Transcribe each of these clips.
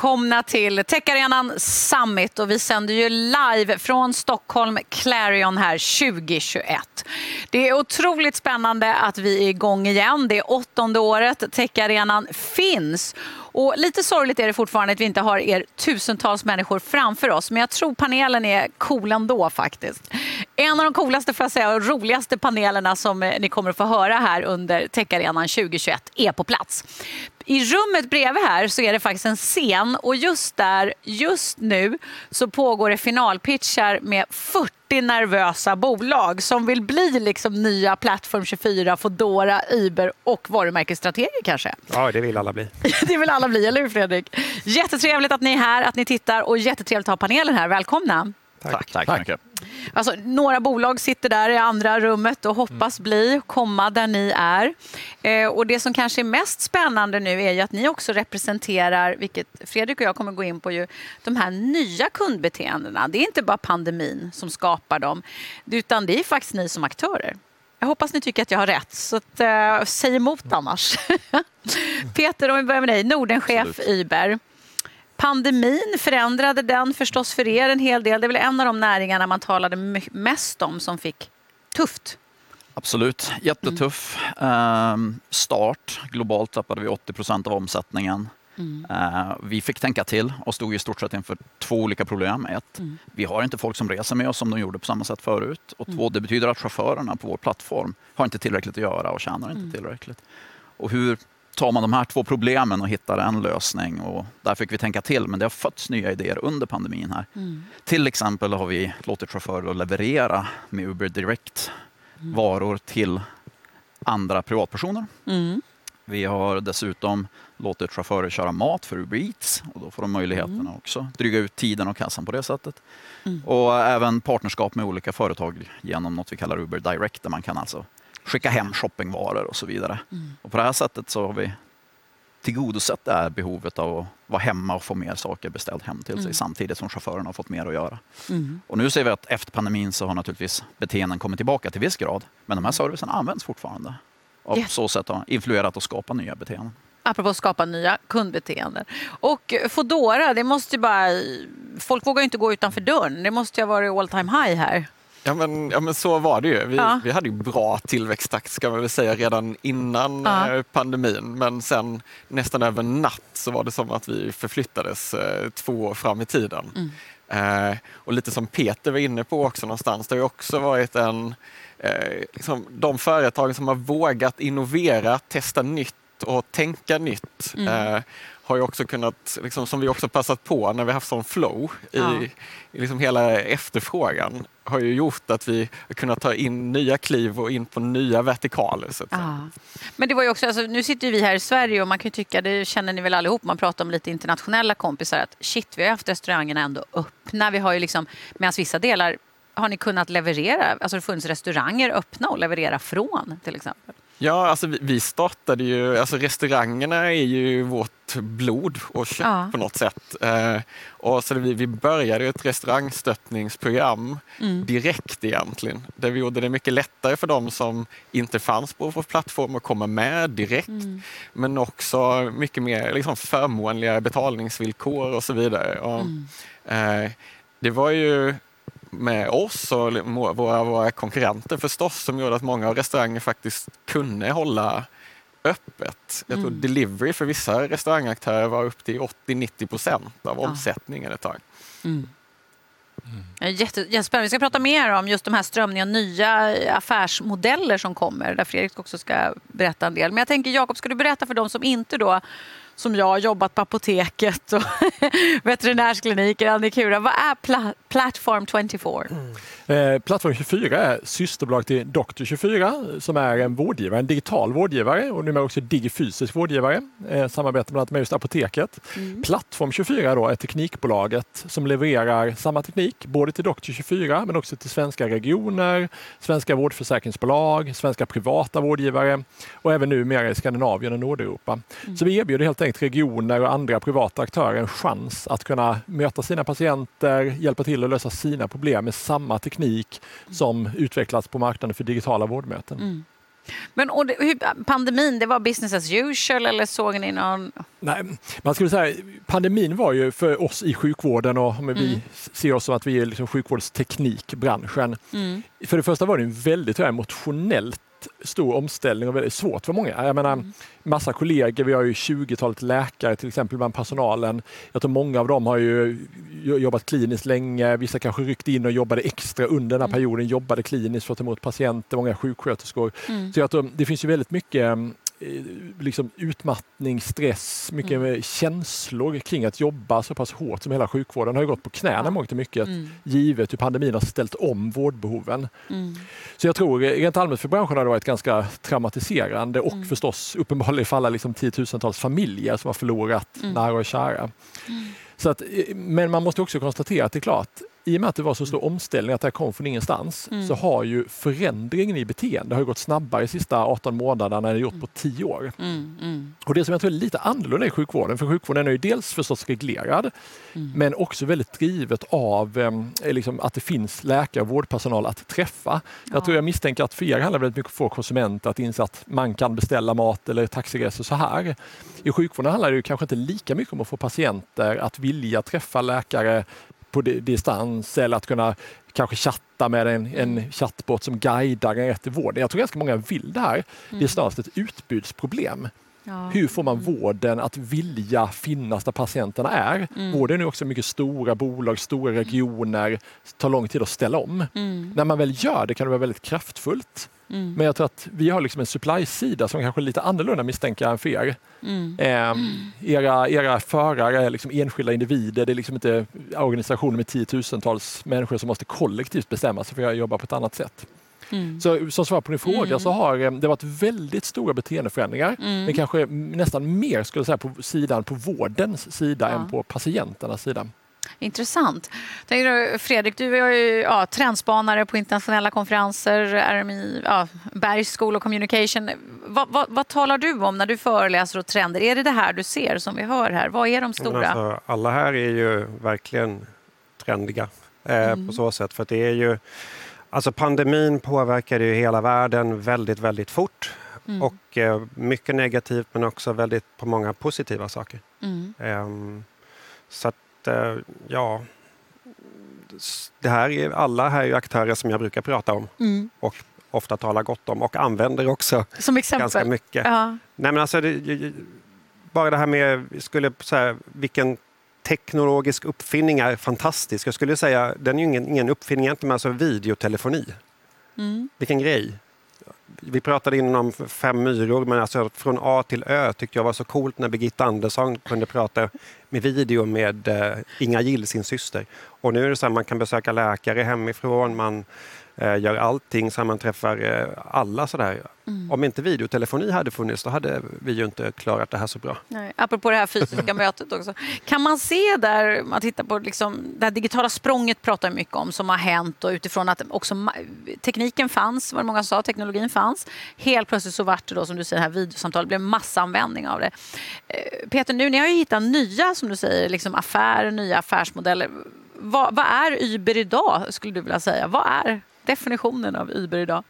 välkomna till Techarenan Summit och vi sänder ju live från Stockholm Clarion här 2021. Det är otroligt spännande att vi är igång igen. Det är åttonde året Techarenan finns och lite sorgligt är det fortfarande att vi inte har er tusentals människor framför oss, men jag tror panelen är cool ändå faktiskt. En av de coolaste för att säga, och roligaste panelerna som eh, ni kommer att få höra här under Techarenan 2021 är på plats. I rummet bredvid här så är det faktiskt en scen och just där, just nu, så pågår det finalpitchar med 40 nervösa bolag som vill bli liksom nya Plattform 24, Fodora, Uber och varumärkesstrateger kanske. Ja, det vill alla bli. det vill alla bli, eller hur Fredrik? Jättetrevligt att ni är här, att ni tittar och jättetrevligt att ha panelen här. Välkomna! Tack. Tack. Tack. Alltså, några bolag sitter där i andra rummet och hoppas mm. bli, komma där ni är. Eh, och Det som kanske är mest spännande nu är ju att ni också representerar, vilket Fredrik och jag kommer gå in på, ju, de här nya kundbeteendena. Det är inte bara pandemin som skapar dem, utan det är faktiskt ni som aktörer. Jag hoppas ni tycker att jag har rätt, så att, eh, säg emot annars. Peter, om vi börjar med dig, Nordenchef Uber. Pandemin förändrade den förstås för er en hel del. Det är väl en av de näringarna man talade mest om som fick tufft. Absolut, jättetuff mm. start. Globalt tappade vi 80 procent av omsättningen. Mm. Uh, vi fick tänka till och stod i stort sett inför två olika problem. Ett, mm. vi har inte folk som reser med oss som de gjorde på samma sätt förut. Och två, mm. det betyder att chaufförerna på vår plattform har inte tillräckligt att göra och tjänar inte mm. tillräckligt. Och hur tar man de här två problemen och hittar en lösning. Och där fick vi tänka till, men det har fötts nya idéer under pandemin. här. Mm. Till exempel har vi låtit chaufförer leverera med Uber Direct mm. varor till andra privatpersoner. Mm. Vi har dessutom låtit chaufförer köra mat för Uber Eats och då får de möjligheten mm. också dryga ut tiden och kassan på det sättet. Mm. Och även partnerskap med olika företag genom något vi kallar Uber Direct där man kan alltså skicka hem shoppingvaror och så vidare. Mm. Och på det här sättet så har vi tillgodosett det här behovet av att vara hemma och få mer saker beställt hem till sig mm. samtidigt som chaufförerna har fått mer att göra. Mm. Och nu ser vi att efter pandemin så har naturligtvis beteenden kommit tillbaka till viss grad. Men de här servicen används fortfarande. Och yeah. så sätt har influerat och skapat nya beteenden. Apropå att skapa nya kundbeteenden. Och Fodora, det måste bara... Folk vågar ju inte gå utanför dörren. Det måste ju ha varit all time high här. Ja men, ja men så var det ju. Vi, ja. vi hade ju bra tillväxttakt ska man väl säga redan innan ja. Eh, pandemin. Men sen nästan över natt så var det som att vi förflyttades eh, två år fram i tiden. Mm. Eh, och lite som Peter var inne på också någonstans, det har ju också varit en eh, liksom, de företag som har vågat innovera, testa nytt och tänka nytt mm. eh, har ju också kunnat, liksom, som vi också passat på när vi haft sån flow i, ja. i liksom hela efterfrågan, har ju gjort att vi kunnat ta in nya kliv och in på nya vertikaler. Så ja. Men det var ju också, alltså, nu sitter vi här i Sverige och man kan ju tycka, det känner ni väl allihop, man pratar om lite internationella kompisar, att shit, vi har haft restaurangerna ändå öppna. Vi har ju liksom, medan vissa delar har ni kunnat leverera, alltså det funnits restauranger öppna och leverera från till exempel? Ja, alltså vi startade ju, alltså restaurangerna är ju vårt blod och kött ja. på något sätt. Eh, och så vi, vi började ett restaurangstöttningsprogram mm. direkt egentligen. Där vi gjorde det mycket lättare för dem som inte fanns på vår plattform att komma med direkt. Mm. Men också mycket mer liksom, förmånliga betalningsvillkor och så vidare. Och, mm. eh, det var ju med oss och våra, våra konkurrenter förstås som gjorde att många restauranger faktiskt kunde hålla öppet. Jag tror mm. delivery för vissa restaurangaktörer var upp till 80-90 procent av ja. omsättningen ett tag. Mm. Mm. Jätte, jättespännande. Vi ska prata mer om just de här strömningarna, nya affärsmodeller som kommer, där Fredrik också ska berätta en del. Men jag tänker, Jakob, ska du berätta för dem som inte då som jag har jobbat på apoteket och veterinärskliniker, Annikura. Vad är Pla Platform 24? Mm. Eh, Plattform 24 är systerbolag till Doktor24 som är en vårdgivare, en digital vårdgivare och numera också digifysisk vårdgivare. Eh, samarbetar bland annat med just Apoteket. Mm. Plattform 24 då är teknikbolaget som levererar samma teknik både till Doktor24 men också till svenska regioner, svenska vårdförsäkringsbolag, svenska privata vårdgivare och även numera i Skandinavien och Nordeuropa. Mm. Så vi erbjuder helt enkelt regioner och andra privata aktörer en chans att kunna möta sina patienter, hjälpa till att lösa sina problem med samma teknik som utvecklats på marknaden för digitala vårdmöten. Mm. Men och det, pandemin, det var business as usual eller såg ni någon... Nej, man skulle säga pandemin var ju för oss i sjukvården och mm. vi ser oss som att vi är liksom sjukvårdsteknikbranschen. Mm. För det första var det en väldigt emotionellt stor omställning och väldigt svårt för många. Jag menar, mm. massa kollegor, vi har ju 20-talet läkare till exempel bland personalen. Jag tror många av dem har ju jobbat kliniskt länge, vissa kanske ryckte in och jobbade extra under den här mm. perioden, jobbade kliniskt för att ta emot patienter, många sjuksköterskor. Mm. Så jag tror, det finns ju väldigt mycket Eh, liksom utmattning, stress, mycket mm. känslor kring att jobba så pass hårt som hela sjukvården har gått på knäna ja. mångt och mycket mm. givet hur pandemin har ställt om vårdbehoven. Mm. Så jag tror rent allmänt för branschen har det varit ganska traumatiserande och mm. förstås uppenbarligen för alla liksom tiotusentals familjer som har förlorat mm. nära och kära. Mm. Så att, eh, men man måste också konstatera att det är klart, i och med att det var så stor omställning, att det kom från ingenstans, mm. så har ju förändringen i beteende har gått snabbare de sista 18 månaderna än det gjort på 10 år. Mm. Mm. Och det som jag tror är lite annorlunda i sjukvården, för sjukvården är ju dels förstås reglerad, mm. men också väldigt drivet av eh, liksom att det finns läkare och vårdpersonal att träffa. Ja. Jag tror jag misstänker att för er handlar väldigt mycket om att få konsumenter att inse att man kan beställa mat eller taxiresor så här. I sjukvården handlar det kanske inte lika mycket om att få patienter att vilja träffa läkare på distans eller att kunna kanske chatta med en, en mm. chattbot som guidar en rätt till vård. Jag tror ganska många vill det här. Det är mm. snarast ett utbudsproblem. Ja. Hur får man mm. vården att vilja finnas där patienterna är? Mm. Vården är nu också mycket stora bolag, stora regioner, tar lång tid att ställa om. Mm. När man väl gör det kan det vara väldigt kraftfullt. Mm. Men jag tror att vi har liksom en supply-sida som kanske är lite annorlunda misstänker än för er. Mm. Eh, era, era förare är liksom enskilda individer, det är liksom inte organisationer med tiotusentals människor som måste kollektivt bestämma sig för att jobba på ett annat sätt. Mm. Så som svar på din fråga mm. så har eh, det varit väldigt stora beteendeförändringar. Mm. Men kanske nästan mer skulle jag säga på sidan på vårdens sida ja. än på patienternas sida. Intressant. Fredrik, du är ju ja, trendspanare på internationella konferenser, RMI, ja, Bergs School of Communication. Va, va, vad talar du om när du föreläser och trender? Är det det här du ser som vi hör här? Vad är de stora? Alltså, alla här är ju verkligen trendiga eh, mm. på så sätt. För det är ju, alltså pandemin påverkade ju hela världen väldigt, väldigt fort. Mm. Och eh, mycket negativt men också väldigt på många positiva saker. Mm. Eh, så att Eh, ja, det här är, alla här är aktörer som jag brukar prata om mm. och ofta talar gott om och använder också som exempel. ganska mycket. Ja. Nej, men alltså, det, bara det här med skulle, så här, vilken teknologisk uppfinning är fantastisk. Jag skulle säga, den är ju ingen, ingen uppfinning egentligen, men alltså videotelefoni. Mm. Vilken grej! vi pratade innan om fem myror, men alltså från A till Ö tyckte jag var så coolt när Birgitta Andersson kunde prata med video med eh, Inga Gill, sin syster. Och nu är det så att man kan besöka läkare hemifrån, man gör allting så man träffar eh, alla sådär. Mm. Om inte videotelefoni hade funnits då hade vi ju inte klarat det här så bra. Nej, apropå det här fysiska mötet också. Kan man se där, man tittar på liksom, det här digitala språnget pratar mycket om som har hänt och utifrån att också tekniken fanns, vad många sa, teknologin fanns. Helt plötsligt så vart det då som du säger här videosamtal, det blev massanvändning av det. Eh, Peter, nu ni har ju hittat nya som du säger, liksom affärer, nya affärsmodeller. Vad, vad är Uber idag skulle du vilja säga? Vad är definitionen av Uber idag?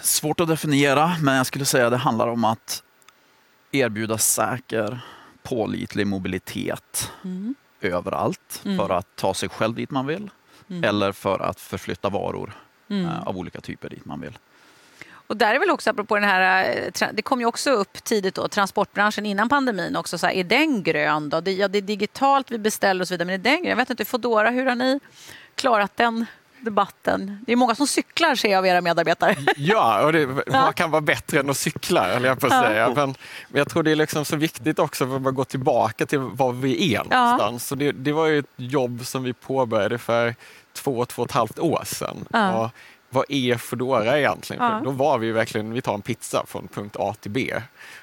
Svårt att definiera, men jag skulle säga att det handlar om att erbjuda säker, pålitlig mobilitet mm. överallt mm. för att ta sig själv dit man vill mm. eller för att förflytta varor mm. eh, av olika typer dit man vill. Och där är väl också, apropå den här, eh, det kom ju också upp tidigt då, transportbranschen innan pandemin också, så här, är den grön då? Det, ja, det är digitalt, vi beställer och så vidare, men är den grön? Jag vet inte, Foodora, hur har ni klarat den debatten? Det är många som cyklar ser jag av era medarbetare. Ja, och det, vad kan vara bättre än att cykla, eller jag på att säga. Men, men, jag tror det är liksom så viktigt också för att gå tillbaka till var vi är någonstans. Ja. det, det var ju ett jobb som vi påbörjade för två, två och ett halvt år sedan. Ja. Och vad är Foodora egentligen? Ja. Då var vi verkligen, vi tar en pizza från punkt A till B.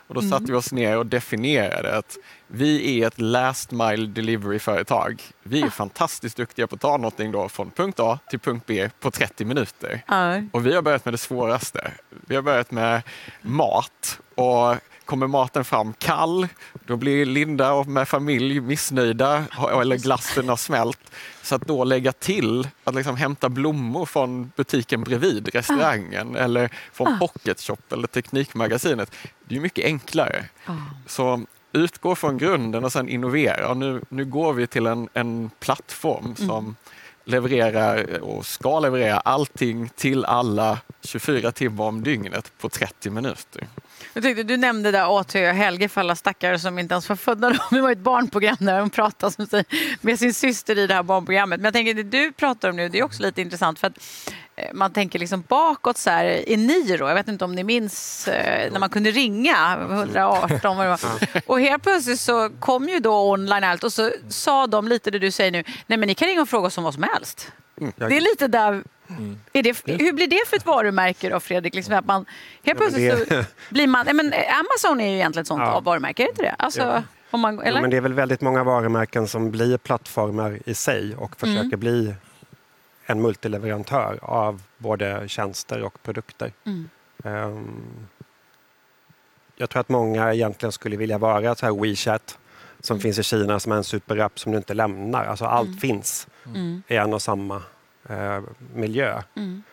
Och då mm. satte vi oss ner och definierade att vi är ett last mile delivery-företag. Vi är ah. fantastiskt duktiga på att ta någonting då från punkt A till punkt B på 30 minuter. Ah. Och vi har börjat med det svåraste. Vi har börjat med mat. Och kommer maten fram kall, då blir Linda och med familj missnöjda eller glassen har smält. Så att då lägga till att liksom hämta blommor från butiken bredvid restaurangen ah. eller från ah. Pocket Shop eller Teknikmagasinet, det är mycket enklare. Ah. Så utgå från grunden och sen innovera. Och nu, nu går vi till en, en plattform mm. som mm. levererar och ska leverera allting till alla 24 timmar om dygnet på 30 minuter. Jag tyckte, du nämnde där Åtö och Helge för alla stackare som inte ens var födda då. Det var ett barnprogram där de pratade med sin syster i det här barnprogrammet. Men jag tänker det du pratar om nu, det är också lite intressant för att eh, man tänker liksom bakåt så här, Eniro, jag vet inte om ni minns eh, när man kunde ringa 118 vad det var. Och helt plötsligt så kom ju då online allt och så sa de lite det du säger nu, nej men ni kan ringa och fråga oss om vad som helst. Mm. Det är lite där Mm. Är det, hur blir det för ett varumärke då Fredrik? Liksom att man, helt plötsligt så blir man, men Amazon är ju egentligen ett sånt ja. varumärke, är det inte det? Alltså, ja. om man, eller? Ja, men det är väl väldigt många varumärken som blir plattformar i sig och försöker mm. bli en multileverantör av både tjänster och produkter. Mm. Um, jag tror att många egentligen skulle vilja vara så här WeChat som mm. finns i Kina som är en superapp som du inte lämnar. Alltså allt mm. finns mm. i en och samma eh, miljö. Mm.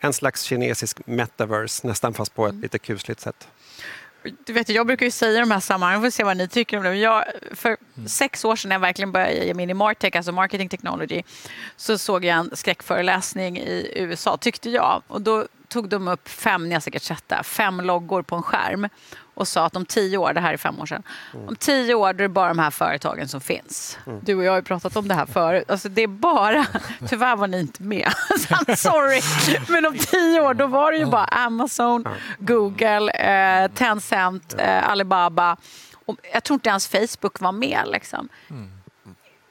En slags kinesisk metaverse nästan fast på ett mm. lite kusligt sätt. Du vet, jag brukar ju säga de här sammanhangen, får se vad ni tycker om det. Jag, för mm. sex år sedan när jag verkligen började ge mig in i Martech, alltså marketing technology, så såg jag en skräckföreläsning i USA, tyckte jag. Och då tog de upp fem, ni har säkert sett det, fem loggor på en skärm och sa att om tio år, det här är fem år sedan, mm. om tio år då är det bara de här företagen som finns. Mm. Du och jag har ju pratat om det här förut. Alltså det är bara, tyvärr var ni inte med, sorry, men om tio år då var det ju bara Amazon, Google, eh, Tencent, eh, Alibaba. Och jag tror inte ens Facebook var med. Liksom. Mm.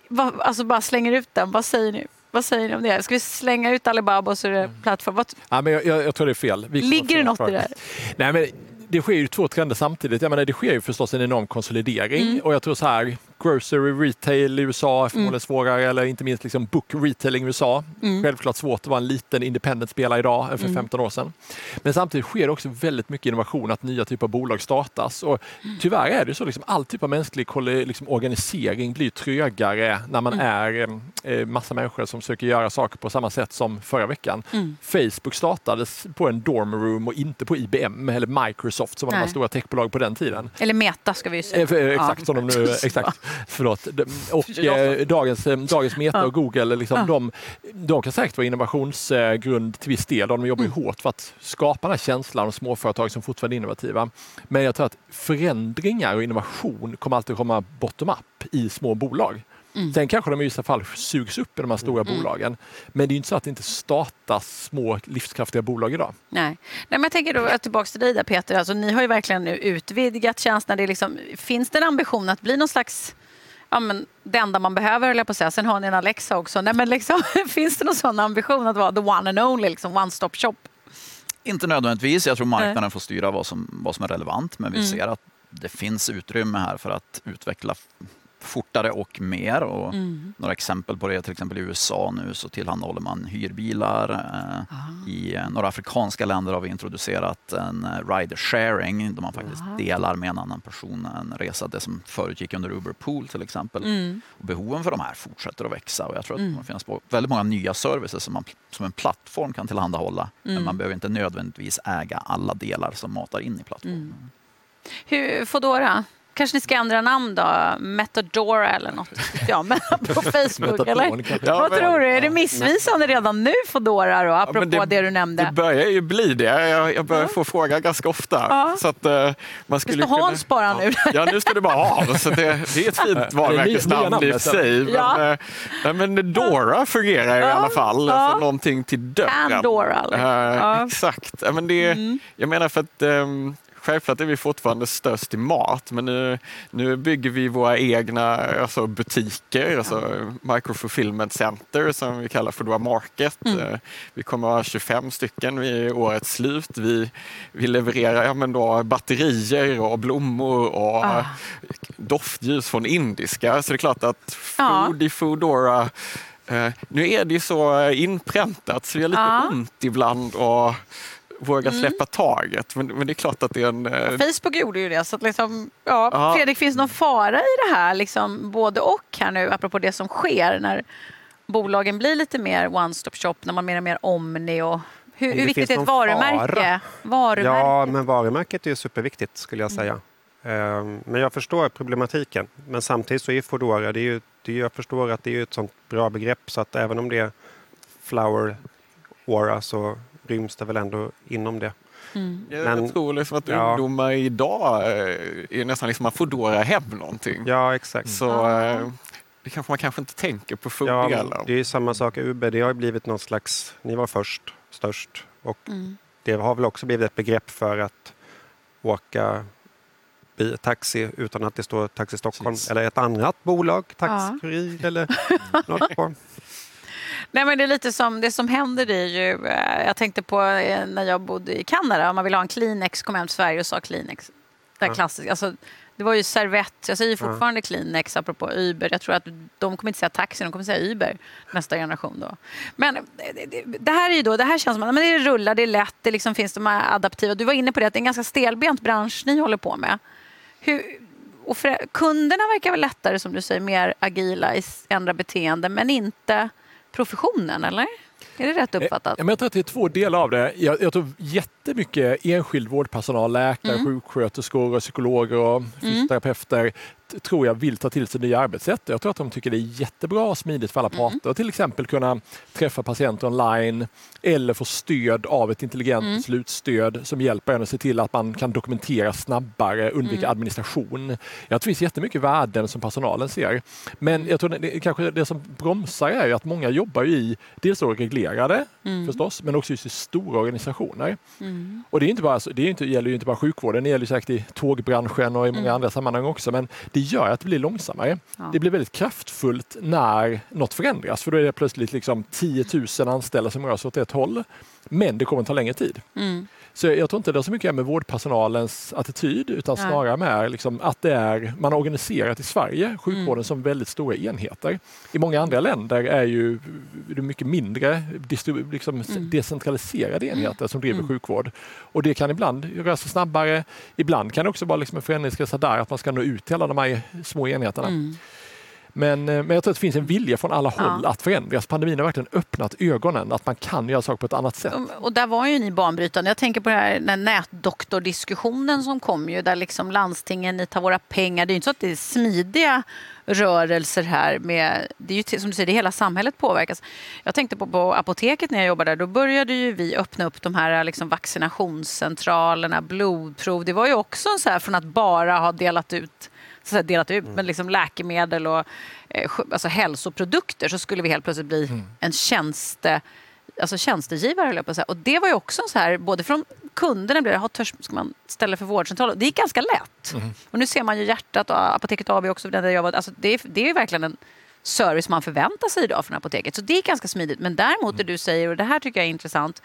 Va, alltså bara slänger ut den, vad säger ni? Vad säger ni om det? Ska vi slänga ut Alibaba och så är det mm. plattform? Vad... Ja, men jag, jag, jag tror det är fel. Ligger det något i det? Nej, men det sker ju två trender samtidigt. Jag menar, det sker ju förstås en enorm konsolidering mm. och jag tror så här, grocery retail i USA är förmodligen mm. svårare eller inte minst liksom book retailing i USA. Mm. Självklart svårt att vara en liten independent spelare idag än för 15 mm. år sedan. Men samtidigt sker det också väldigt mycket innovation, att nya typer av bolag startas och mm. tyvärr är det så liksom all typ av mänsklig liksom, organisering blir trögare när man mm. är eh, massa människor som försöker göra saker på samma sätt som förra veckan. Facebook startades på en dorm room och inte på IBM eller Microsoft som var de stora techbolag på den tiden. Eller Meta ska vi säga. Eh, exakt, ja. som de nu, exakt. Förlåt. Och eh, dagens, eh, dagens Meta och Google, liksom, de, de kan säkert vara innovationsgrund till viss del. De jobbar ju mm. hårt för att skapa den här känslan av småföretag som fortfarande är innovativa. Men jag tror att förändringar och innovation kommer alltid komma bottom-up i små bolag. Mm. Sen kanske de i vissa fall sugs upp i de här stora mm. bolagen. Men det är inte så att det inte startas små livskraftiga bolag idag. Nej, Nej men jag tänker då tillbaka till dig där Peter. Alltså, ni har ju verkligen nu utvidgat tjänsterna. Det liksom, finns det en ambition att bli någon slags ja, men det enda man behöver, eller på säga. Sen har ni en Alexa också. Nej, men liksom, finns det någon sån ambition att vara the one and only, liksom one stop shop? Inte nödvändigtvis. Jag tror marknaden Nej. får styra vad som, vad som är relevant. Men vi mm. ser att det finns utrymme här för att utveckla fortare och mer. Och mm. Några exempel på det, till exempel i USA nu så tillhandahåller man hyrbilar. Eh, I eh, några afrikanska länder har vi introducerat en eh, rider sharing där man faktiskt Aha. delar med en annan person en resa. Det som förut gick under Uber Pool till exempel. Mm. Och behoven för de här fortsätter att växa och jag tror att mm. det finns väldigt många nya services som man som en plattform kan tillhandahålla. Men mm. man behöver inte nödvändigtvis äga alla delar som matar in i plattformen. Mm. Hur, Foodora, Kanske ni ska ändra namn då? Metadora eller något? Ja, men på Facebook eller? Ja, Vad men, tror du? Är det missvisande redan nu Foodora då? Apropå ja, det, det, du nämnde. Det börjar ju bli det. Jag, jag börjar ja. få frågan ganska ofta. Ja. Så att, uh, man skulle ska Hans kunna... bara nu. Ja, nu ska det bara ha. Så det, det är ett fint varumärkesnamn i sig. Men, ja. uh, men Dora fungerar i alla fall. Ja. Alltså, någonting till dörren. Pandora. Uh, exakt. Men det, mm. Jag menar för att um, självklart är vi fortfarande störst i mat, men nu, nu bygger vi våra egna alltså butiker, alltså microfulfillment center som vi kallar för Foodora Market. Mm. Eh, vi kommer att ha 25 stycken vid årets slut. Vi, vi levererar ja, men då, batterier och blommor och ah. doftljus från indiska. Så det är klart att food i Foodora Uh, nu är det ju så inpräntat så vi har lite ja. ont ibland och våga släppa taget. Men, men, det är klart att det är en... Eh... Facebook gjorde ju det. Så att liksom, ja. Fredrik, finns någon fara i det här? Liksom, både och här nu, apropå det som sker när bolagen blir lite mer one-stop shop, när man mer och mer Omni och hur, hur viktigt är ett varumärke? varumärke? Ja, men varumärket är superviktigt skulle jag säga. Mm. Men jag förstår problematiken. Men samtidigt så är Foodora, det är ju, det är, jag förstår att det är ett sånt bra begrepp så att även om det är Flower Aura så ryms det väl ändå inom det. Mm. Men, jag tror liksom att ja. ungdomar idag eh, är nästan liksom, man Foodora hem någonting. Ja, exakt. Så, mm. det kanske man kanske inte tänker på fördelen. Ja, det är samma sak, Uber, det har blivit någon slags, ni var först, störst och mm. det har väl också blivit ett begrepp för att åka taxi utan att det står Taxi Stockholm Precis. eller ett annat bolag, Taxi ja. eller något på. Nej, men det är lite som det som händer är ju, eh, jag tänkte på eh, när jag bodde i Kanada, om man ville ha en Kleenex kom hem till Sverige och sa Kleenex. Det klassiska. Alltså, det var ju servett. Jag säger fortfarande ja. Kleenex apropå Uber. Jag tror att de kommer inte säga taxi, de kommer säga Uber nästa generation. Då. Men det, det här är ju då, det här känns som att men det rullar, det är lätt, det liksom finns de här adaptiva. Du var inne på det, att det är en ganska stelbent bransch ni håller på med. Hur, och för, kunderna verkar väl lättare, som du säger, mer agila i ändra beteende, men inte professionen, eller? Är det rätt eh, uppfattat? Jag tror att det är två delar av det. Jag, jag tror jättemycket enskild vårdpersonal, läkare, mm. sjuksköterskor, psykologer och mm. fysioterapeuter tror jag vill ta till sig nya arbetssätt. Jag tror att de tycker det är jättebra och smidigt för alla mm. parter. Till exempel kunna träffa patienter online eller få stöd av ett intelligent mm. beslutsstöd som hjälper en att se till att man kan dokumentera snabbare, undvika mm. administration. Jag tror det finns jättemycket värden som personalen ser. Men jag tror det, kanske det som bromsar är att många jobbar i dels reglerade mm. förstås, men också i stora organisationer. Mm. Och det, är inte bara, det är inte, gäller ju inte bara sjukvården, det gäller säkert i tågbranschen och i många mm. andra sammanhang också. Men det gör att det blir långsammare. Ja. Det blir väldigt kraftfullt när något förändras för då är det plötsligt liksom 10 000 anställda som rör sig åt ett håll. Men det kommer att ta längre tid. Mm. Så jag tror inte det har så mycket med vårdpersonalens attityd utan snarare med liksom att det är, man har organiserat i Sverige sjukvården mm. som väldigt stora enheter. I många andra länder är ju det mycket mindre liksom mm. decentraliserade enheter som driver mm. sjukvård. Och det kan ibland röra sig snabbare. Ibland kan det också vara liksom en förändringsresa där att man ska nå ut till alla de här små enheterna. Mm. Men, eh, men jag tror att det finns en vilja från alla håll ja. att förändras. Pandemin har verkligen öppnat ögonen att man kan göra saker på ett annat sätt. Och där var ju ni banbrytande. Jag tänker på den här, den nätdoktordiskussionen som kom ju där liksom landstingen, ni tar våra pengar. Det är ju inte så att det är smidiga rörelser här. Med, det är ju som du säger, det hela samhället påverkas. Jag tänkte på, på apoteket när jag jobbade där. Då började ju vi öppna upp de här liksom vaccinationscentralerna, blodprov. Det var ju också så här från att bara ha delat ut så delat ut, mm. men liksom läkemedel och eh, alltså hälsoprodukter så skulle vi helt plötsligt bli mm. en tjänste, alltså tjänstegivare. På Och det var ju också så här, både från kunderna blev det, törs ska man ställa för vårdcentralen? Det gick ganska lätt. Mm. Och nu ser man ju Hjärtat och Apoteket AB också, där jag var, alltså det, är, det är verkligen en service man förväntar sig idag från apoteket. Så det är ganska smidigt. Men däremot det du säger, och det här tycker jag är intressant,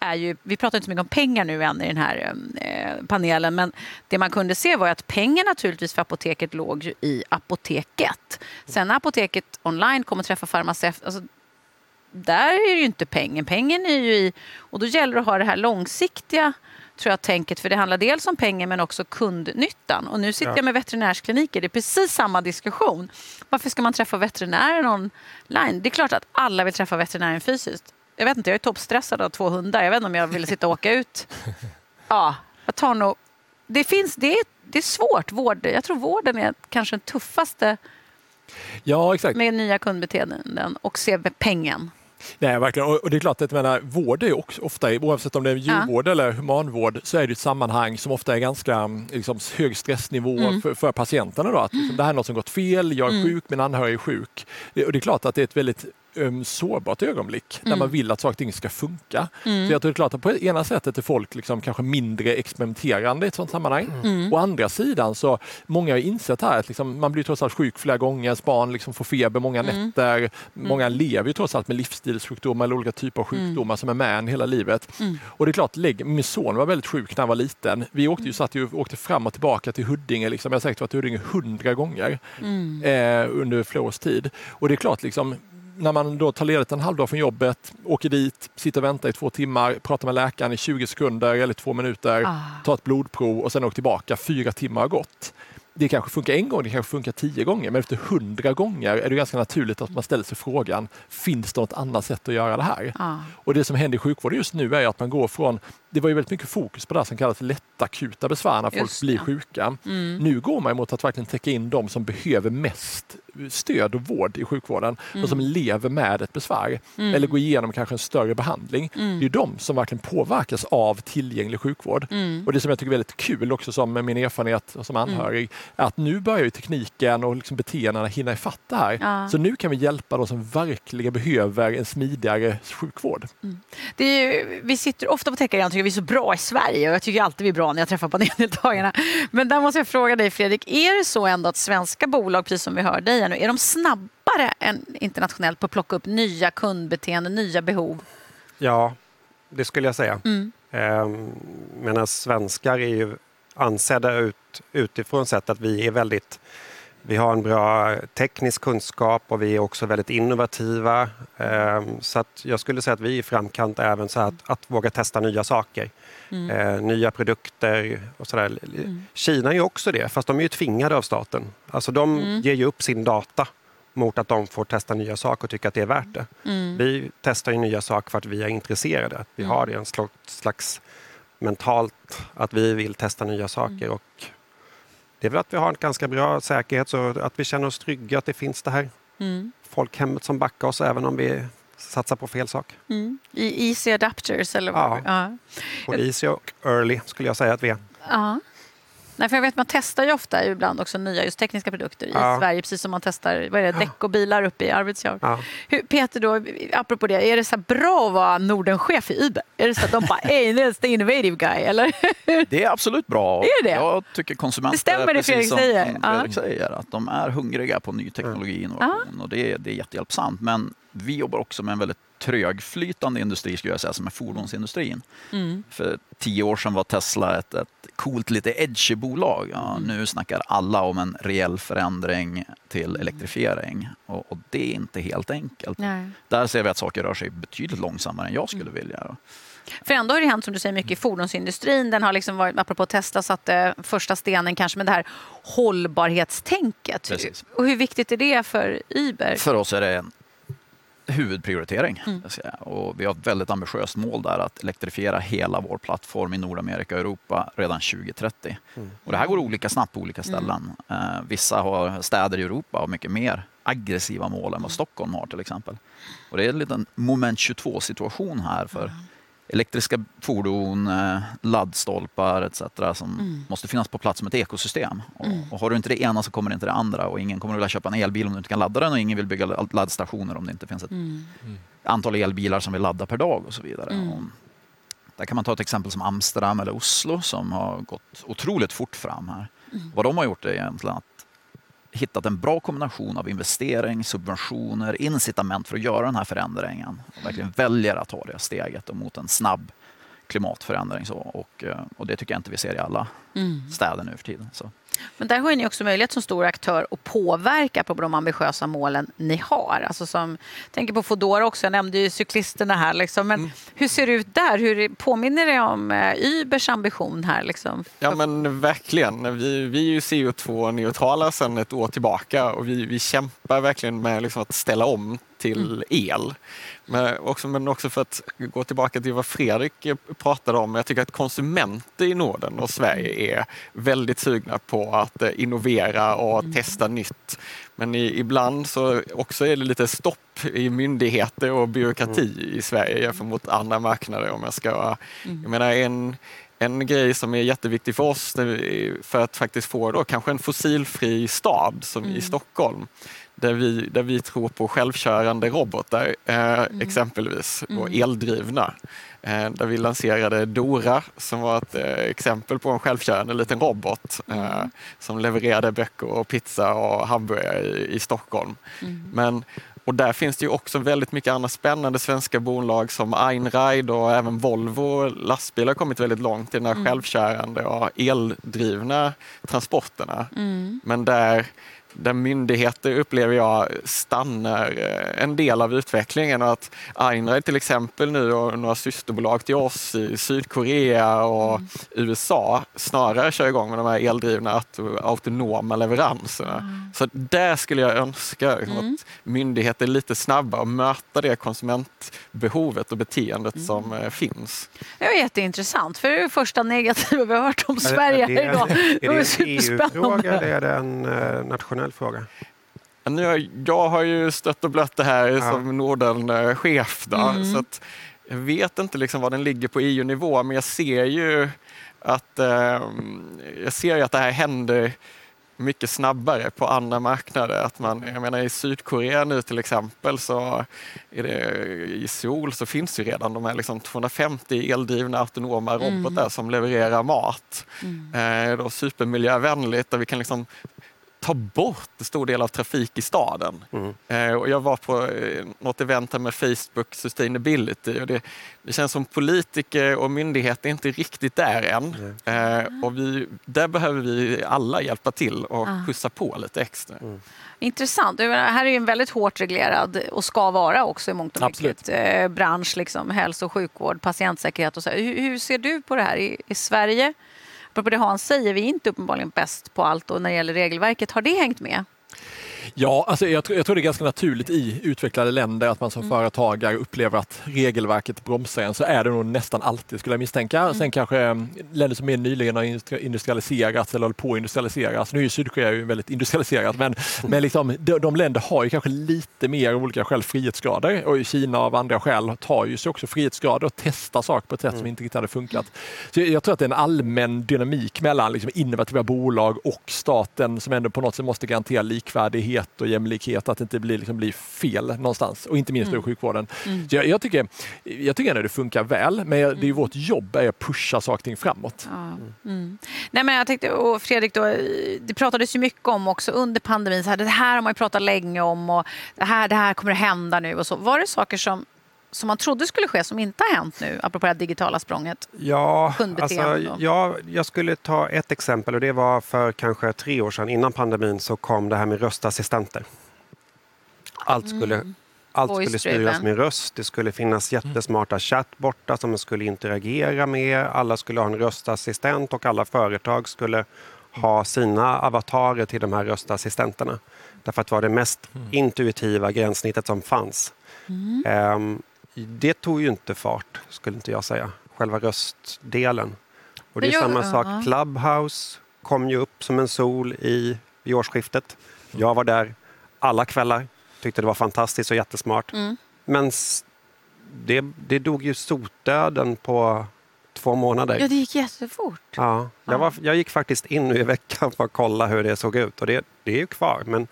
är ju, vi pratar inte så mycket om pengar nu än i den här eh, panelen, men det man kunde se var att pengar naturligtvis för apoteket låg i apoteket. Sen när apoteket online kommer träffa farmaceut, alltså, där är det ju inte pengen. Pengen är ju i, och då gäller det att ha det här långsiktiga tror jag, tänket. För det handlar dels om pengar men också kundnyttan. Och nu sitter ja. jag med veterinärskliniker. Det är precis samma diskussion. Varför ska man träffa veterinären online? Det är klart att alla vill träffa veterinären fysiskt. Jag vet inte, jag är toppstressad av två hundar. Jag vet inte om jag vill sitta och åka ut. Ja, jag tar nog... Det, finns, det, är, det är svårt. Vård, jag tror vården är kanske den tuffaste ja, exakt. med nya kundbeteenden och se pengen. Nej, verkligen. Och det är klart att menar, vård är också ofta, oavsett om det är djurvård ja. eller humanvård, så är det ett sammanhang som ofta är ganska liksom, hög stressnivå mm. för, för, patienterna. Då, att liksom, det här är något som gått fel, jag är mm. sjuk, min anhörig är sjuk. Och det är klart att det är ett väldigt um, sårbart ögonblick mm. när man vill att saker och ting ska funka. Mm. Så jag tror det är klart att på ena sättet är folk liksom kanske mindre experimenterande i ett sådant sammanhang. Mm. Å andra sidan så många har insett här att liksom, man blir trots allt sjuk flera gånger, ens barn liksom får feber många mm. nätter. Mm. Många lever ju trots allt med livsstilssjukdomar eller olika typer av mm. sjukdomar som är med en hela livet. Och det är klart, min son var väldigt sjuk när han var liten. Vi åkte ju, satt ju, åkte fram och tillbaka till Huddinge, liksom. jag har säkert varit i Huddinge hundra gånger eh, under flera års tid. Och det är klart, liksom, när man då tar ledigt en halvdag från jobbet, åker dit, sitter och väntar i två timmar, pratar med läkaren i 20 sekunder eller två minuter, Ah. tar ett blodprov och sen åker tillbaka. Fyra timmar har gått. Det kanske funkar en gång, det kanske funkar tio gånger, men efter hundra gånger är det ganska naturligt att man ställer sig frågan, finns det något annat sätt att göra det här? Ja. Och det som händer i sjukvården just nu är att man går från, det var ju väldigt mycket fokus på det som kallas lätta akuta besvär när folk Just blir det. sjuka. Mm. Nu går man mot att verkligen täcka in de som behöver mest stöd och vård i sjukvården. De som lever med ett besvär Mm. eller går igenom kanske en större behandling. Det är de som verkligen påverkas av tillgänglig sjukvård. Mm. Och det som jag tycker är väldigt kul också som med min erfarenhet som anhörig, är att nu börjar tekniken och liksom beteendena hinna ifatt det här. Ja. Så nu kan vi hjälpa de som verkligen behöver en smidigare sjukvård. Är ju, vi sitter ofta på Techarenan och tycker vi är så bra i Sverige och jag tycker alltid vi är bra när jag träffar paneldeltagarna. Men där måste jag fråga dig Fredrik, är det så ändå att svenska bolag, precis som vi hör dig här nu, är de snabbare än internationellt på att plocka upp nya kundbeteenden, nya behov? Ja, det skulle jag säga. Mm. Ehm, medan svenskar är ju ansedda ut, utifrån sett att vi är väldigt vi har en bra teknisk kunskap och vi är också väldigt innovativa. Ehm, Så att jag skulle säga att vi är i framkant även så att, att våga testa nya saker. Eh, nya produkter och sådär. Kina är också det, fast de är ju tvingade av staten. Alltså de ger ju upp sin data mot att de får testa nya saker och tycker att det är värt det. Vi testar ju nya saker för att vi är intresserade. Att vi har det en slags, slags mentalt att vi vill testa nya saker. Och det är väl att vi har en ganska bra säkerhet så att vi känner oss trygga att det finns det här Mm. folkhemmet som backar oss även om vi satsar på fel sak. Mm. I Easy Adapters eller vad? Ja. Ja. Och easy och early skulle jag säga att vi är. Ja. Nej, för jag vet man testar ju ofta ibland också nya just tekniska produkter i Ja. Sverige, precis som man testar vad är det, däck och bilar uppe i Arvidsjaur. Ja. Hur, Peter, då, apropå det, är det så bra att vara Nordenchef i Uber? Är det så att de bara, hey, that's the innovative guy, eller? Det är absolut bra. Är det? Jag tycker konsumenter, Det stämmer det Fredrik säger. som Fredrik säger, att de är hungriga på ny teknologi och innovation och det är, det är jättehjälpsamt. Men vi jobbar också med en väldigt trögflytande industri, skulle jag säga, som är fordonsindustrin. Mm. För tio år sedan var Tesla ett, ett coolt, lite edgy bolag. Ja, Nu snackar alla om en reell förändring till elektrifiering och, och det är inte helt enkelt. Nej. Där ser vi att saker rör sig betydligt långsammare än jag skulle vilja. För ändå har det hänt, som du säger, mycket i fordonsindustrin. Den har liksom varit, apropå Tesla, satte första stenen kanske med det här hållbarhetstänket. Precis. Och hur viktigt är det för Uber? För oss är det en huvudprioritering. Mm. Och vi har ett väldigt ambitiöst mål där att elektrifiera hela vår plattform i Nordamerika och Europa redan 2030. Och det här går olika snabbt på olika ställen. Eh, vissa har städer i Europa och mycket mer aggressiva mål än vad Stockholm har till exempel. Och det är en liten moment 22 situation här för elektriska fordon, eh, laddstolpar etc. som måste finnas på plats som ett ekosystem. Och, och har du inte det ena så kommer inte det andra och ingen kommer att vilja köpa en elbil om du inte kan ladda den och ingen vill bygga ladd- laddstationer om det inte finns ett antal elbilar som vill ladda per dag och så vidare. Och där kan man ta ett exempel som Amsterdam eller Oslo som har gått otroligt fort fram här. Vad de har gjort är egentligen att hittat en bra kombination av investering, subventioner, incitament för att göra den här förändringen. Och verkligen väljer att ta det steget och mot en snabb klimatförändring. Så. Och, eh, och det tycker jag inte vi ser i alla städer nu för tiden. Så. Men där har ni också möjlighet som stor aktör att påverka på de ambitiösa målen ni har. Alltså som, tänker på Foodora också, jag nämnde ju cyklisterna här. Liksom. Men hur ser det ut där? Hur påminner det om eh, Ubers ambition här? Liksom? Ja men verkligen. Vi, vi är ju CO2-neutrala sedan ett år tillbaka och vi, vi kämpar verkligen med liksom att ställa om till el. Men också, men också för att gå tillbaka till vad Fredrik pratade om. Jag tycker att konsumenter i Norden och Sverige är väldigt sugna på att eh, innovera och testa nytt. Men i, ibland så också är det lite stopp i myndigheter och byråkrati i Sverige jämfört mot andra marknader. Om jag ska, jag menar en, en grej som är jätteviktig för oss för att faktiskt få då kanske en fossilfri stad som i Stockholm där vi, där vi tror på självkörande robotar eh, exempelvis och eldrivna. Eh, där vi lanserade Dora som var ett eh, exempel på en självkörande liten robot eh, som levererade böcker och pizza och hamburgare i, i Stockholm. Men och där finns det ju också väldigt mycket andra spännande svenska bolag som Einride och även Volvo lastbilar har kommit väldigt långt i de här självkörande och eldrivna transporterna. Men där där myndigheter upplever jag stannar eh, en del av utvecklingen och att Einride till exempel nu och några systerbolag till oss i Sydkorea och mm. USA snarare kör igång med de här eldrivna autonoma leveranserna. Mm. Så där skulle jag önska mm. att myndigheter är lite snabbare och möta det konsumentbehovet och beteendet mm. som eh, finns. Det var jätteintressant, för det är det första negativa vi har hört om Sverige är det, idag. Är det en EU-fråga eller är det en uh, nationell fråga? Jag har ju stött och blött det här ja. som Norden-chef. Mm. Så jag vet inte liksom var den ligger på EU-nivå, men jag ser ju att, eh, jag ser ju att det här händer mycket snabbare på andra marknader. Att man, jag menar I Sydkorea nu till exempel, så är det, i Seoul så finns ju redan de här liksom 250 eldrivna autonoma mm. robotar mm. som levererar mat. Mm. Eh, då supermiljövänligt, där vi kan liksom ta bort en stor del av trafik i staden. Mm. Eh, och jag var på eh, något event här med Facebook Sustainability och det, det känns som politiker och myndigheter är inte riktigt där än. Mm. och vi, där behöver vi alla hjälpa till och ah. skjutsa på lite extra. Mm. Intressant. Det här är ju en väldigt hårt reglerad och ska vara också i mångt och mycket eh, bransch, liksom, hälso och sjukvård, patientsäkerhet och så. Hur, hur ser du på det här i, i Sverige? Apropå det Hans säger, vi är inte uppenbarligen bäst på allt och när det gäller regelverket, har det hängt med? Ja, alltså jag, tror, jag tror det är ganska naturligt i utvecklade länder att man som mm. företagare upplever att regelverket bromsar en. Så är det nog nästan alltid skulle jag misstänka. Mm. Sen kanske mm, länder som mer nyligen har industrialiserats eller håller på att industrialiseras. Nu är Sydkorea ju väldigt industrialiserat men, men liksom, de, de länder har ju kanske lite mer olika skäl frihetsgrader och Kina av andra skäl tar ju sig också frihetsgrader och testar saker på ett sätt mm. som inte riktigt hade funkat. Så jag, jag tror att det är en allmän dynamik mellan liksom innovativa bolag och staten som ändå på något sätt måste garantera likvärdighet likhet och jämlikhet, att det inte blir, liksom, blir fel någonstans. Och inte minst mm. i sjukvården. Mm. Jag, jag, tycker, jag tycker ändå det funkar väl, men det är mm. vårt jobb är att pusha saker och ting framåt. Ja. Mm. Nej, men jag tänkte, och Fredrik, då, det pratades ju mycket om också under pandemin, så här, det här har man pratat länge om och det här, det här kommer att hända nu. Och så. Var det saker som som man trodde skulle ske som inte har hänt nu, apropå det digitala språnget? Ja, alltså, ja, jag skulle ta ett exempel och det var för kanske tre år sedan innan pandemin så kom det här med röstassistenter. Allt skulle, mm. allt skulle styras med röst. Det skulle finnas jättesmarta chattbottar som man skulle interagera med. Alla skulle ha en röstassistent och alla företag skulle ha sina avatarer till de här röstassistenterna. Därför att det var det mest mm. intuitiva gränssnittet som fanns. Mm. Um, det tog ju inte fart, skulle inte jag säga. Själva röstdelen. Och det är jag, samma sak. Uh. Clubhouse kom ju upp som en sol i, i årsskiftet. Jag var där alla kvällar. Tyckte det var fantastiskt och jättesmart. Mm. Men det, det dog ju sotdöden på två månader. Ja, det gick jättefort. Ja, jag, var, jag gick faktiskt in nu i veckan för att kolla hur det såg ut och det, det är ju kvar. Men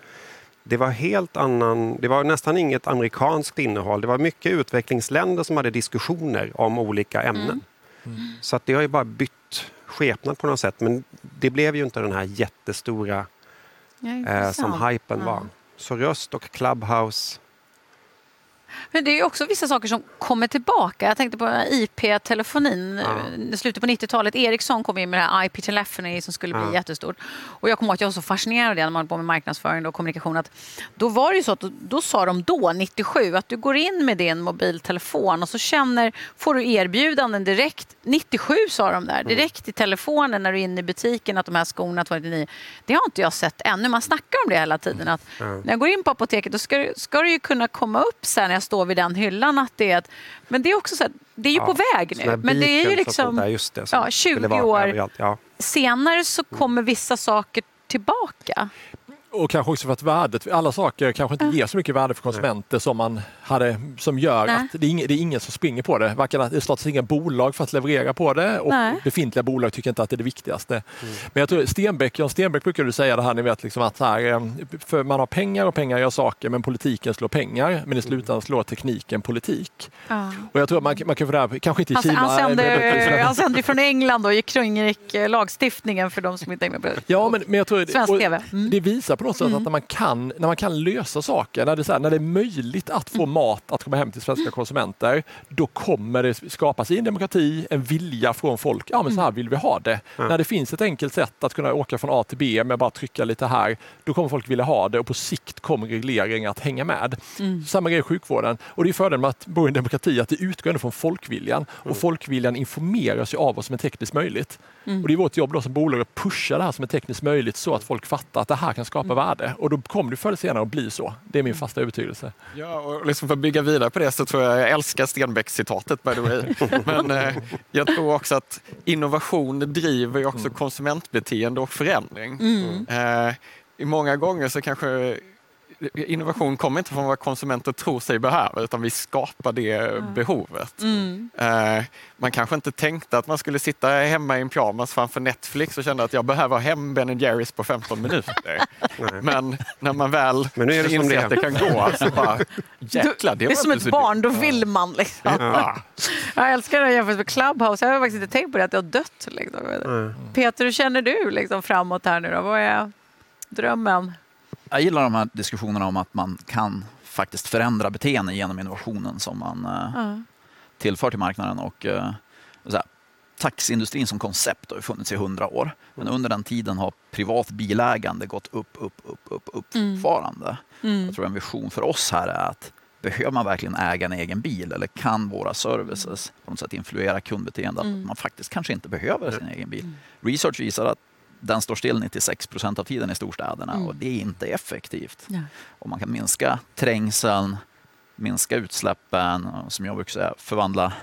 det var helt annan, det var nästan inget amerikanskt innehåll. Det var mycket utvecklingsländer som hade diskussioner om olika ämnen. Mm. Mm. Så att det har ju bara bytt skepnad på något sätt. Men det blev ju inte den här jättestora ja, eh, som hypen ja. var. Så Röst och Clubhouse men det är också vissa saker som kommer tillbaka. Jag tänkte på IP-telefonin. Ja. slutet på 90-talet. Ericsson kom in med det här IP-telefoni som skulle bli ja. jättestort. Och jag kommer ihåg att jag var så fascinerad av det när man höll på med marknadsföring och kommunikation. Att då var det ju så att då, då sa de då, 97, att du går in med din mobiltelefon och så känner, får du erbjudanden direkt. 97 sa de där, mm. direkt i telefonen när du är inne i butiken att de här skorna 29. Det har inte jag sett ännu. Man snackar om det hela tiden. Att När jag går in på apoteket då ska, ska det ju kunna komma upp sen jag står vid den hyllan att det är ett, Men det är också så här, det är ju ja, på väg nu. Men det är ju liksom där, det, ja, 20 år ja. senare så kommer vissa saker tillbaka. Och kanske också för att värdet, alla saker kanske inte ger så mycket värde för konsumenter som man hade, som gör Nej. att det är, ingen, det är, ingen, som springer på det. Varken att det startas inga bolag för att leverera på det och Nej. befintliga bolag tycker inte att det är det viktigaste. Mm. Men jag tror Stenbeck, Jan Stenbeck brukar du säga det här, ni vet liksom att här, eh, för man har pengar och pengar gör saker men politiken slår pengar men i mm. slutändan slår tekniken politik. Mm. Och jag tror man, man kan få det här, kanske inte i Kina. Han sänder, han sänder från England och i Kringrik lagstiftningen för de som inte är med på ja, men, men jag tror, svensk TV. Mm. Det visar på något sätt Mm. att när man, kan, när man kan lösa saker, när det, här, när det är möjligt att få Mm. mat att komma hem till svenska konsumenter, då kommer det skapas i en demokrati en vilja från folk, ja men så Mm. här vill vi ha det. När det finns ett enkelt sätt att kunna åka från A till B med bara trycka lite här, då kommer folk vilja ha det och på sikt kommer regleringar att hänga med. Mm. Samma grej i sjukvården. Och det är fördelen med att bo i en demokrati, att det utgår ändå från folkviljan. Och folkviljan informeras ju av vad som är tekniskt möjligt. Mm. Och det är vårt jobb då som bolag att pusha det här som är tekniskt möjligt så att folk fattar att det här kan skapa värde. Och då kommer det förr eller senare att bli så. Det är min fasta övertygelse. Ja, och liksom för att bygga vidare på det så tror jag, jag älskar Stenbeck-citatet by the way. Men eh, jag tror också att innovation driver också konsumentbeteende och förändring. Eh, i många gånger så kanske innovation kommer inte från vad konsumenter tror sig behöva utan vi skapar det behovet. Mm. Eh, man kanske inte tänkte att man skulle sitta hemma i en pyjamas framför Netflix och kände att jag behöver ha hem Ben Jerrys på 15 minuter. Men när man väl Men nu är det som inser det att det kan gå så bara jäklar, det, Det är som ett barn, då vill man. Liksom. Ja. Jag älskar det jämfört med Clubhouse. Jag har faktiskt inte tänkt på det, att det har dött. Liksom. Mm. Peter, hur känner du liksom, framåt här nu då? Vad är drömmen? Jag gillar de här diskussionerna om att man kan faktiskt förändra beteenden genom innovationen som man Ja. tillför till marknaden. Och, eh, så här, taxiindustrin som koncept har funnits i hundra år. Men under den tiden har privat bilägande gått upp, upp, upp, upp, upp Mm. fortfarande. Mm. Jag tror en vision för oss här är att behöver man verkligen äga en egen bil eller kan våra services på något sätt influera kundbeteende Mm. att man faktiskt kanske inte behöver sin egen bil. Research visar att den står still 96 procent av tiden i storstäderna Mm. och det är inte effektivt. Ja. Om man kan minska trängseln, minska utsläppen och som jag brukar säga förvandla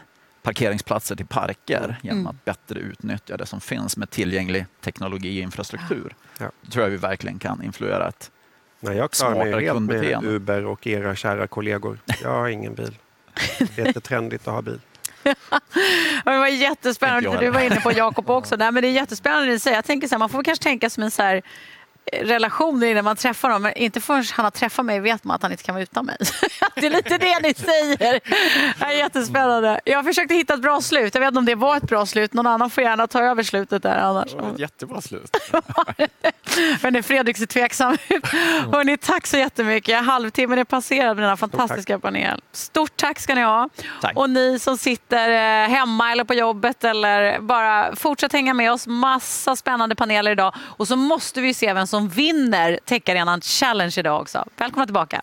parkeringsplatser till parker genom Mm. att bättre utnyttja det som finns med tillgänglig teknologi och infrastruktur. Ja. Då tror jag vi verkligen kan influera ett Nej, jag klarar mig helt med. Uber och era kära kollegor. Jag har ingen bil. Det är jättetrendigt att ha bil. Det var jättespännande, du var inne på Jakob också. Nej, men det är jättespännande det du säger. Jag tänker så här, man får kanske tänka som en så här eh, relation innan man träffar honom. Men inte förrän han har träffat mig vet man att han inte kan vara utan mig. det är lite det ni säger. Det är jättespännande. Jag försökte hitta ett bra slut. Jag vet inte om det var ett bra slut. Någon annan får gärna ta över slutet där annars. Det var ett jättebra slut. Men Fredrik ser tveksam ut. Hörrni, tack så jättemycket. Halvtimmen är passerad med denna fantastiska panel. Stort tack ska ni ha. Tack. Och ni som sitter eh, hemma eller på jobbet eller bara fortsätt hänga med oss. Massa spännande paneler idag. Och så måste vi se vem som som vinner Techarenan Challenge idag också. Välkomna tillbaka.